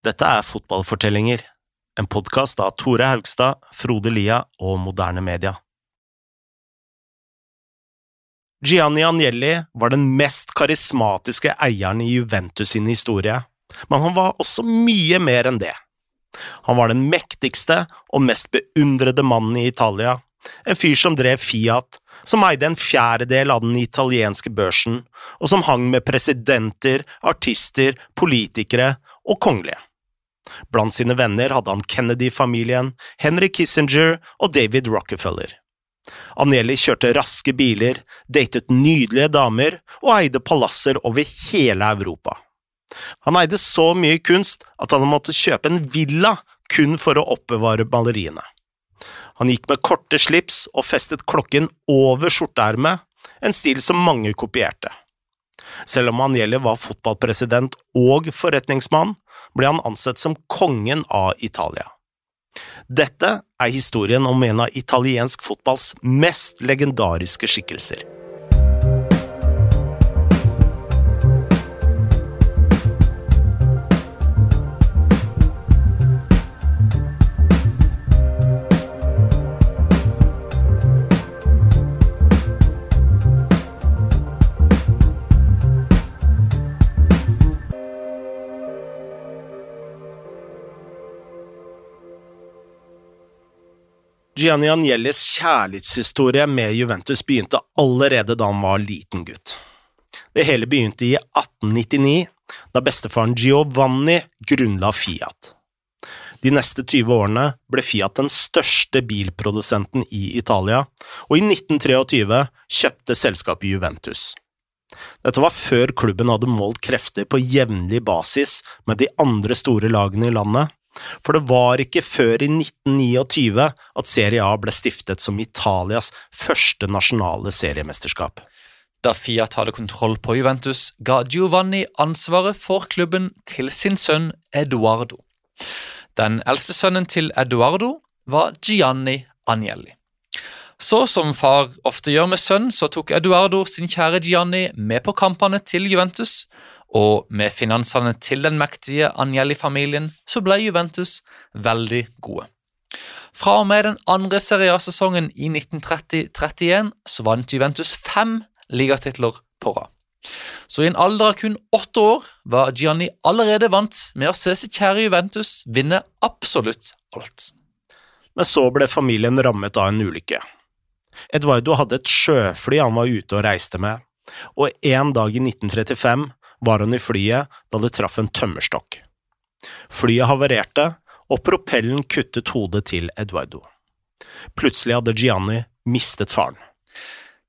Dette er Fotballfortellinger, en podkast av Tore Haugstad, Frode Lia og Moderne Media. Gianni Agnelli var den mest karismatiske eieren i Juventus sin historie, men han var også mye mer enn det. Han var den mektigste og mest beundrede mannen i Italia, en fyr som drev Fiat, som eide en fjerdedel av den italienske børsen, og som hang med presidenter, artister, politikere og kongelige. Blant sine venner hadde han Kennedy-familien, Henry Kissinger og David Rockefeller. Agnelli kjørte raske biler, datet nydelige damer og eide palasser over hele Europa. Han eide så mye kunst at han måtte kjøpe en villa kun for å oppbevare maleriene. Han gikk med korte slips og festet klokken over skjorteermet, en stil som mange kopierte. Selv om Agnelli var fotballpresident og forretningsmann, ble han ansett som kongen av Italia. Dette er historien om en av italiensk fotballs mest legendariske skikkelser. Gianni Agnellis kjærlighetshistorie med Juventus begynte allerede da han var liten gutt. Det hele begynte i 1899, da bestefaren Giovanni grunnla Fiat. De neste 20 årene ble Fiat den største bilprodusenten i Italia, og i 1923 kjøpte selskapet Juventus. Dette var før klubben hadde målt krefter på jevnlig basis med de andre store lagene i landet, for det var ikke før i 1929 at Serie A ble stiftet som Italias første nasjonale seriemesterskap. Da Fiat hadde kontroll på Juventus, ga Giovanni ansvaret for klubben til sin sønn Eduardo. Den eldste sønnen til Eduardo var Gianni Agnelli. Så som far ofte gjør med sønn, så tok Eduardo sin kjære Gianni med på kampene til Juventus, og med finansene til den mektige Agnelli-familien så ble Juventus veldig gode. Fra og med den andre seriasesongen i 1930-31 så vant Juventus fem ligatitler på rad. Så i en alder av kun åtte år var Gianni allerede vant med å se sitt kjære Juventus vinne absolutt alt. Men så ble familien rammet av en ulykke. Eduardo hadde et sjøfly han var ute og reiste med, og en dag i 1935 var han i flyet da det traff en tømmerstokk. Flyet havarerte, og propellen kuttet hodet til Eduardo. Plutselig hadde Gianni mistet faren.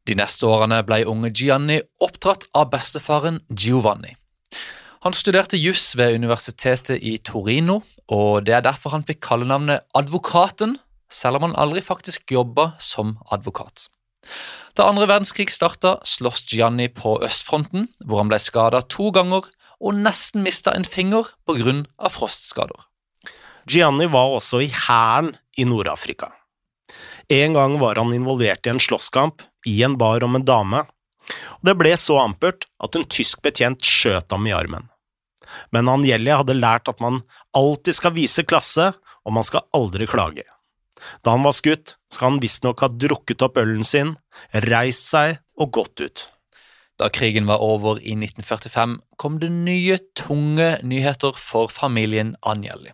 De neste årene ble unge Gianni oppdratt av bestefaren Giovanni. Han studerte juss ved universitetet i Torino, og det er derfor han fikk kallenavnet Advokaten, selv om han aldri faktisk jobba som advokat. Da andre verdenskrig starta, sloss Gianni på østfronten, hvor han ble skada to ganger og nesten mista en finger pga. frostskader. Gianni var også i hæren i Nord-Afrika. En gang var han involvert i en slåsskamp i en bar om en dame, og det ble så ampert at en tysk betjent skjøt ham i armen. Men Angelli hadde lært at man alltid skal vise klasse, og man skal aldri klage. Da han var skutt, skal han visstnok ha drukket opp ølen sin, reist seg og gått ut. Da krigen var over i 1945, kom det nye, tunge nyheter for familien Agnelli.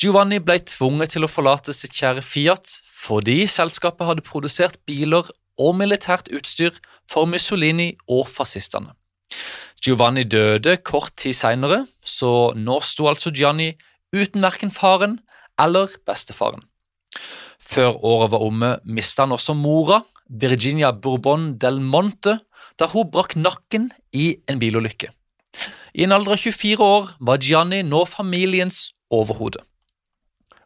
Giovanni ble tvunget til å forlate sitt kjære Fiat fordi selskapet hadde produsert biler og militært utstyr for Mussolini og fascistene. Giovanni døde kort tid seinere, så nå sto altså Gianni uten verken faren eller bestefaren. Før året var omme, mista han også mora, Virginia Bourbon del Monte, da hun brakk nakken i en bilulykke. I en alder av 24 år var Gianni nå familiens overhode.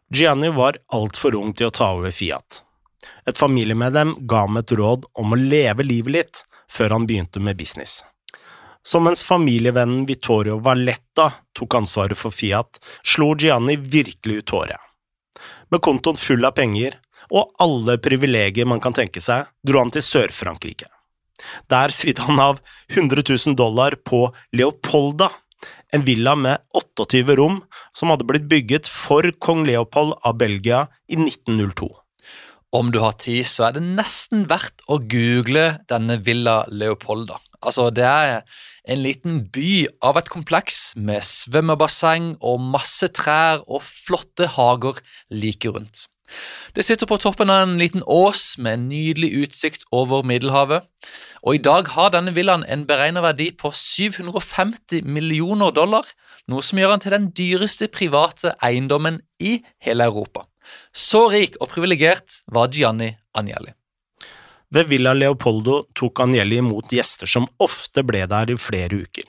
Gianni var altfor ung til å ta over Fiat. Et familiemedlem ga ham et råd om å leve livet litt før han begynte med business. Så mens familievennen Vittorio Valletta tok ansvaret for Fiat, slo Gianni virkelig ut håret. Med kontoen full av penger og alle privilegier man kan tenke seg, dro han til Sør-Frankrike. Der svidde han av 100 000 dollar på Leopolda, en villa med 28 rom som hadde blitt bygget for kong Leopold av Belgia i 1902. Om du har tid, så er det nesten verdt å google denne Villa Leopolda. Altså, det er en liten by av et kompleks med svømmebasseng og masse trær og flotte hager like rundt. Det sitter på toppen av en liten ås med en nydelig utsikt over Middelhavet, og i dag har denne villaen en beregnet verdi på 750 millioner dollar, noe som gjør den til den dyreste private eiendommen i hele Europa. Så rik og privilegert var Gianni Agnelli. Ved Villa Leopoldo tok Agnelli imot gjester som ofte ble der i flere uker.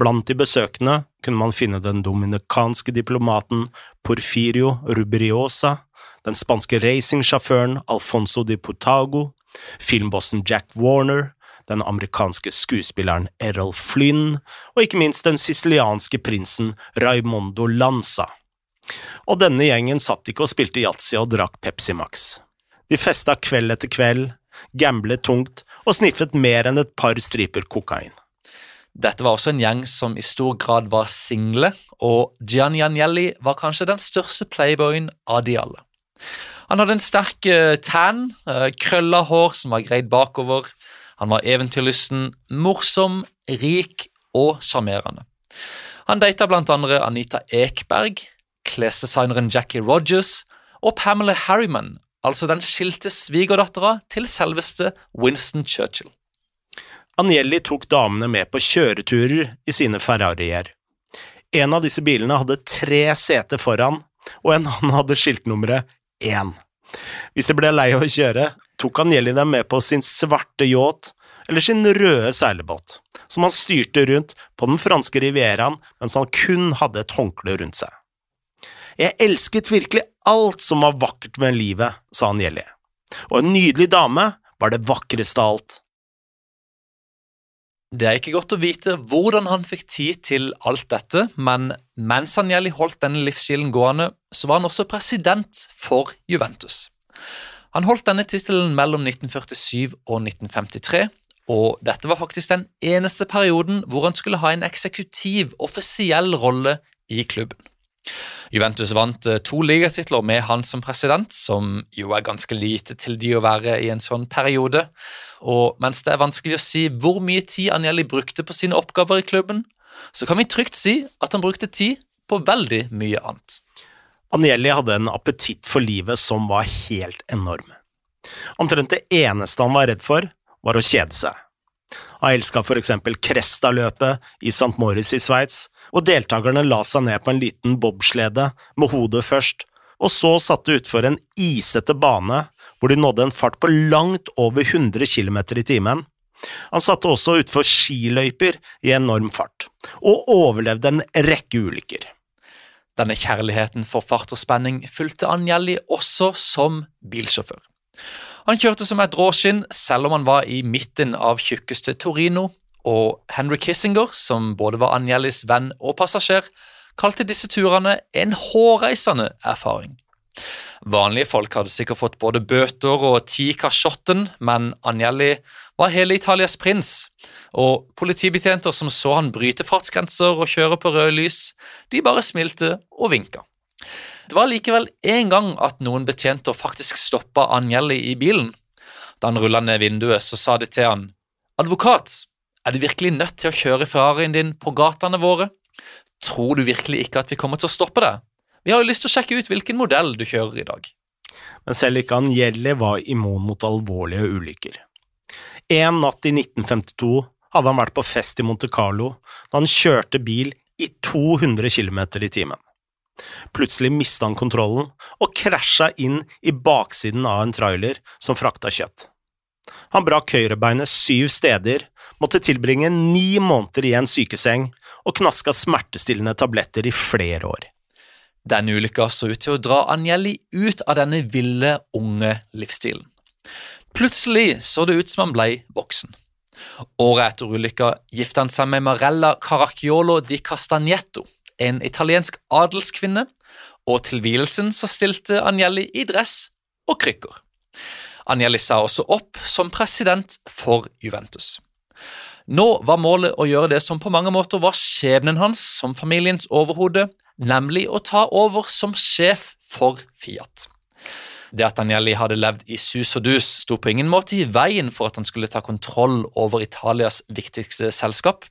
Blant de besøkende kunne man finne den dominikanske diplomaten Porfirio Rubriosa, den spanske racingsjåføren Alfonso di Potago, filmbossen Jack Warner, den amerikanske skuespilleren Errol Flynn og ikke minst den sicilianske prinsen Raimondo Lanza. Og denne gjengen satt ikke og spilte yatzy og drakk Pepsi Max. De festa kveld etter kveld, gamblet tungt og sniffet mer enn et par striper kokain. Dette var også en gjeng som i stor grad var single, og Gian Agnelli var kanskje den største playboyen av de alle. Han hadde en sterk uh, tan, uh, krølla hår som var greid bakover. Han var eventyrlysten, morsom, rik og sjarmerende. Han data andre Anita Ekberg, klesdesigneren Jackie Rogers og Pamela Harriman, altså den skilte svigerdattera til selveste Winston Churchill. Agnelli tok damene med på kjøreturer i sine Ferrarier. En av disse bilene hadde tre seter foran, og en annen hadde skiltnummeret 1. Hvis de ble lei av å kjøre, tok Agnelli dem med på sin svarte yacht eller sin røde seilbåt, som han styrte rundt på den franske rivieraen mens han kun hadde et håndkle rundt seg. Jeg elsket virkelig alt som var vakkert med livet, sa Anjeli, og en nydelig dame var det vakreste av alt. Det er ikke godt å vite hvordan han fikk tid til alt dette, men mens Anjeli holdt denne livsstilen gående, så var han også president for Juventus. Han holdt denne tittelen mellom 1947 og 1953, og dette var faktisk den eneste perioden hvor han skulle ha en eksekutiv, offisiell rolle i klubben. Juventus vant eh, to ligatitler med han som president, som jo er ganske lite til de å være i en sånn periode. Og mens det er vanskelig å si hvor mye tid Anjeli brukte på sine oppgaver i klubben, så kan vi trygt si at han brukte tid på veldig mye annet. Anjeli hadde en appetitt for livet som var helt enorm. Omtrent det eneste han var redd for, var å kjede seg. Han elska for eksempel Cresta-løpet i St. Moritz i Sveits, og deltakerne la seg ned på en liten bobslede med hodet først, og så satte utfor en isete bane hvor de nådde en fart på langt over 100 km i timen. Han satte også utfor skiløyper i enorm fart, og overlevde en rekke ulykker. Denne kjærligheten for fart og spenning fulgte Anjelli også som bilsjåfør. Han kjørte som et råskinn, selv om han var i midten av tjukkeste Torino, og Henry Kissinger, som både var Agnellis venn og passasjer, kalte disse turene en hårreisende erfaring. Vanlige folk hadde sikkert fått både bøter og ti kasjotten, men Agnelli var hele Italias prins, og politibetjenter som så han bryte fartsgrenser og kjøre på røde lys, de bare smilte og vinka. Det var likevel en gang at noen betjenter faktisk stoppa Anjelli i bilen. Da han rulla ned vinduet, så sa de til han, Advokat, er du virkelig nødt til å kjøre Ferrarien din på gatene våre? Tror du virkelig ikke at vi kommer til å stoppe deg? Vi har jo lyst til å sjekke ut hvilken modell du kjører i dag. Men selv ikke Anjelli var immun mot alvorlige ulykker. En natt i 1952 hadde han vært på fest i Monte Carlo da han kjørte bil i 200 km i timen. Plutselig mista han kontrollen og krasja inn i baksiden av en trailer som frakta kjøtt. Han brakk høyrebeinet syv steder måtte tilbringe ni måneder i en sykeseng og knaska smertestillende tabletter i flere år. Denne ulykka så ut til å dra Agnelli ut av denne ville, unge livsstilen. Plutselig så det ut som han ble voksen. Året etter ulykka gifta han seg med Marella Caracciolo di Castagneto, en italiensk adelskvinne, og til vielsen så stilte Agnelli i dress og krykker. Agnelli sa også opp som president for Juventus. Nå var målet å gjøre det som på mange måter var skjebnen hans som familiens overhode, nemlig å ta over som sjef for Fiat. Det at Agnelli hadde levd i sus og dus, sto på ingen måte i veien for at han skulle ta kontroll over Italias viktigste selskap.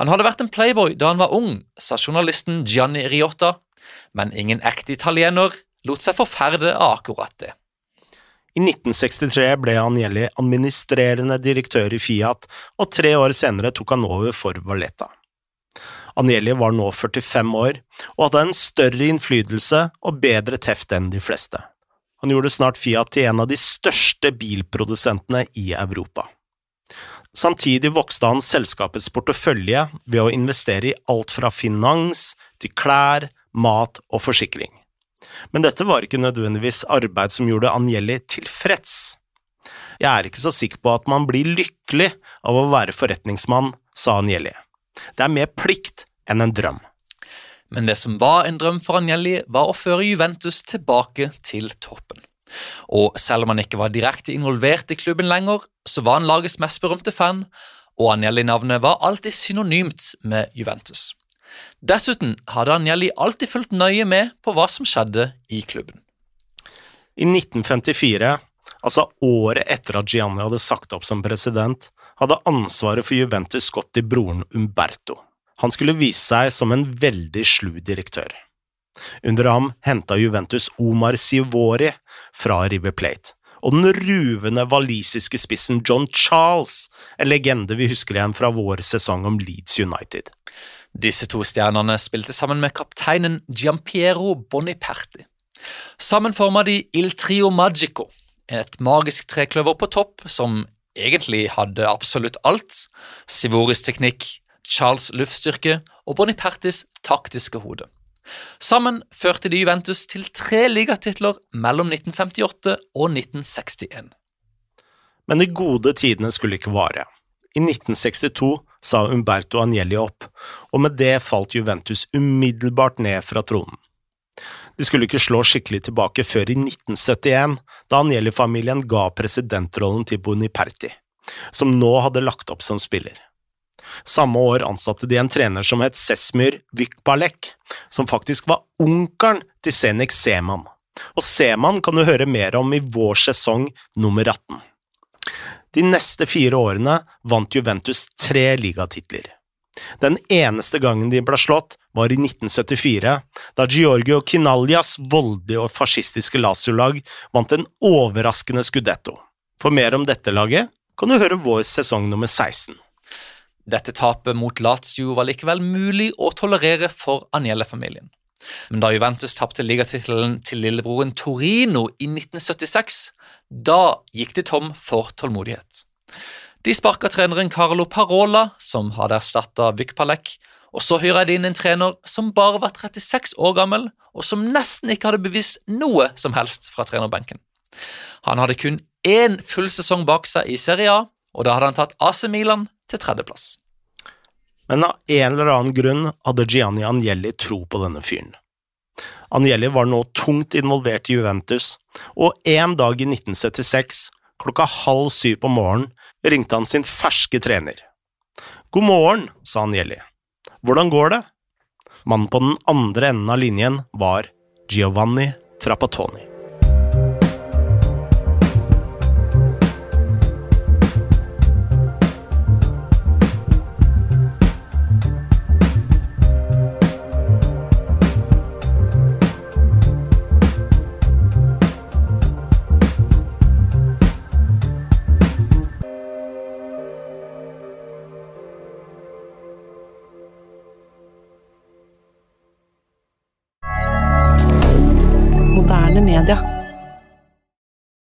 Han hadde vært en playboy da han var ung, sa journalisten Gianni Riotta, men ingen ekte italiener lot seg forferde av akkurat det. I 1963 ble Agnelli administrerende direktør i Fiat, og tre år senere tok han over for Valletta. Agnelli var nå 45 år og hadde en større innflytelse og bedre teft enn de fleste. Han gjorde snart Fiat til en av de største bilprodusentene i Europa. Samtidig vokste han selskapets portefølje ved å investere i alt fra finans til klær, mat og forsikring. Men dette var ikke nødvendigvis arbeid som gjorde Angelli tilfreds. Jeg er ikke så sikker på at man blir lykkelig av å være forretningsmann, sa Angelli. Det er mer plikt enn en drøm. Men det som var en drøm for Angelli, var å føre Juventus tilbake til toppen. Og selv om han ikke var direkte involvert i klubben lenger, så var han lagets mest berømte fan, og Agnelli-navnet var alltid synonymt med Juventus. Dessuten hadde Agnelli alltid fulgt nøye med på hva som skjedde i klubben. I 1954, altså året etter at Gianni hadde sagt opp som president, hadde ansvaret for Juventus gått til broren Umberto. Han skulle vise seg som en veldig slu direktør. Under ham henta Juventus Omar Sivori fra River Plate, og den ruvende walisiske spissen John Charles, en legende vi husker igjen fra vår sesong om Leeds United. Disse to stjernene spilte sammen med kapteinen Giampiero Boniperti. Sammen forma de Il Trio Magico, et magisk trekløver på topp som egentlig hadde absolutt alt. Sivoris teknikk, Charles' luftstyrke og Bonipertis taktiske hode. Sammen førte de Juventus til tre ligatitler mellom 1958 og 1961. Men de gode tidene skulle ikke vare. I 1962 sa Umberto Agnelli opp, og med det falt Juventus umiddelbart ned fra tronen. De skulle ikke slå skikkelig tilbake før i 1971, da Agnelli-familien ga presidentrollen til Boniperti, som nå hadde lagt opp som spiller. Samme år ansatte de en trener som het Sesmyr Vykbalek, som faktisk var onkelen til Senik Seman. Og Seman kan du høre mer om i vår sesong nummer 18. De neste fire årene vant Juventus tre ligatitler. Den eneste gangen de ble slått, var i 1974, da Giorgio Kinaljas voldelige og fascistiske Lazio-lag vant en overraskende skudetto. For mer om dette laget kan du høre vår sesong nummer 16. Dette tapet mot Lazio var likevel mulig å tolerere for Aniele-familien. Men da Juventus tapte ligatittelen til lillebroren Torino i 1976, da gikk de tom for tålmodighet. De sparka treneren Carlo Parola, som hadde erstatta Vykpalek, og så hyra de inn en trener som bare var 36 år gammel, og som nesten ikke hadde bevist noe som helst fra trenerbenken. Han hadde kun én full sesong bak seg i Serie A, og da hadde han tatt AC Milan til tredjeplass. Men av en eller annen grunn hadde Gianni Agnelli tro på denne fyren. Agnelli var nå tungt involvert i Juventus, og en dag i 1976, klokka halv syv på morgenen, ringte han sin ferske trener. God morgen, sa Agnelli. Hvordan går det? Mannen på den andre enden av linjen var Giovanni Trapattoni.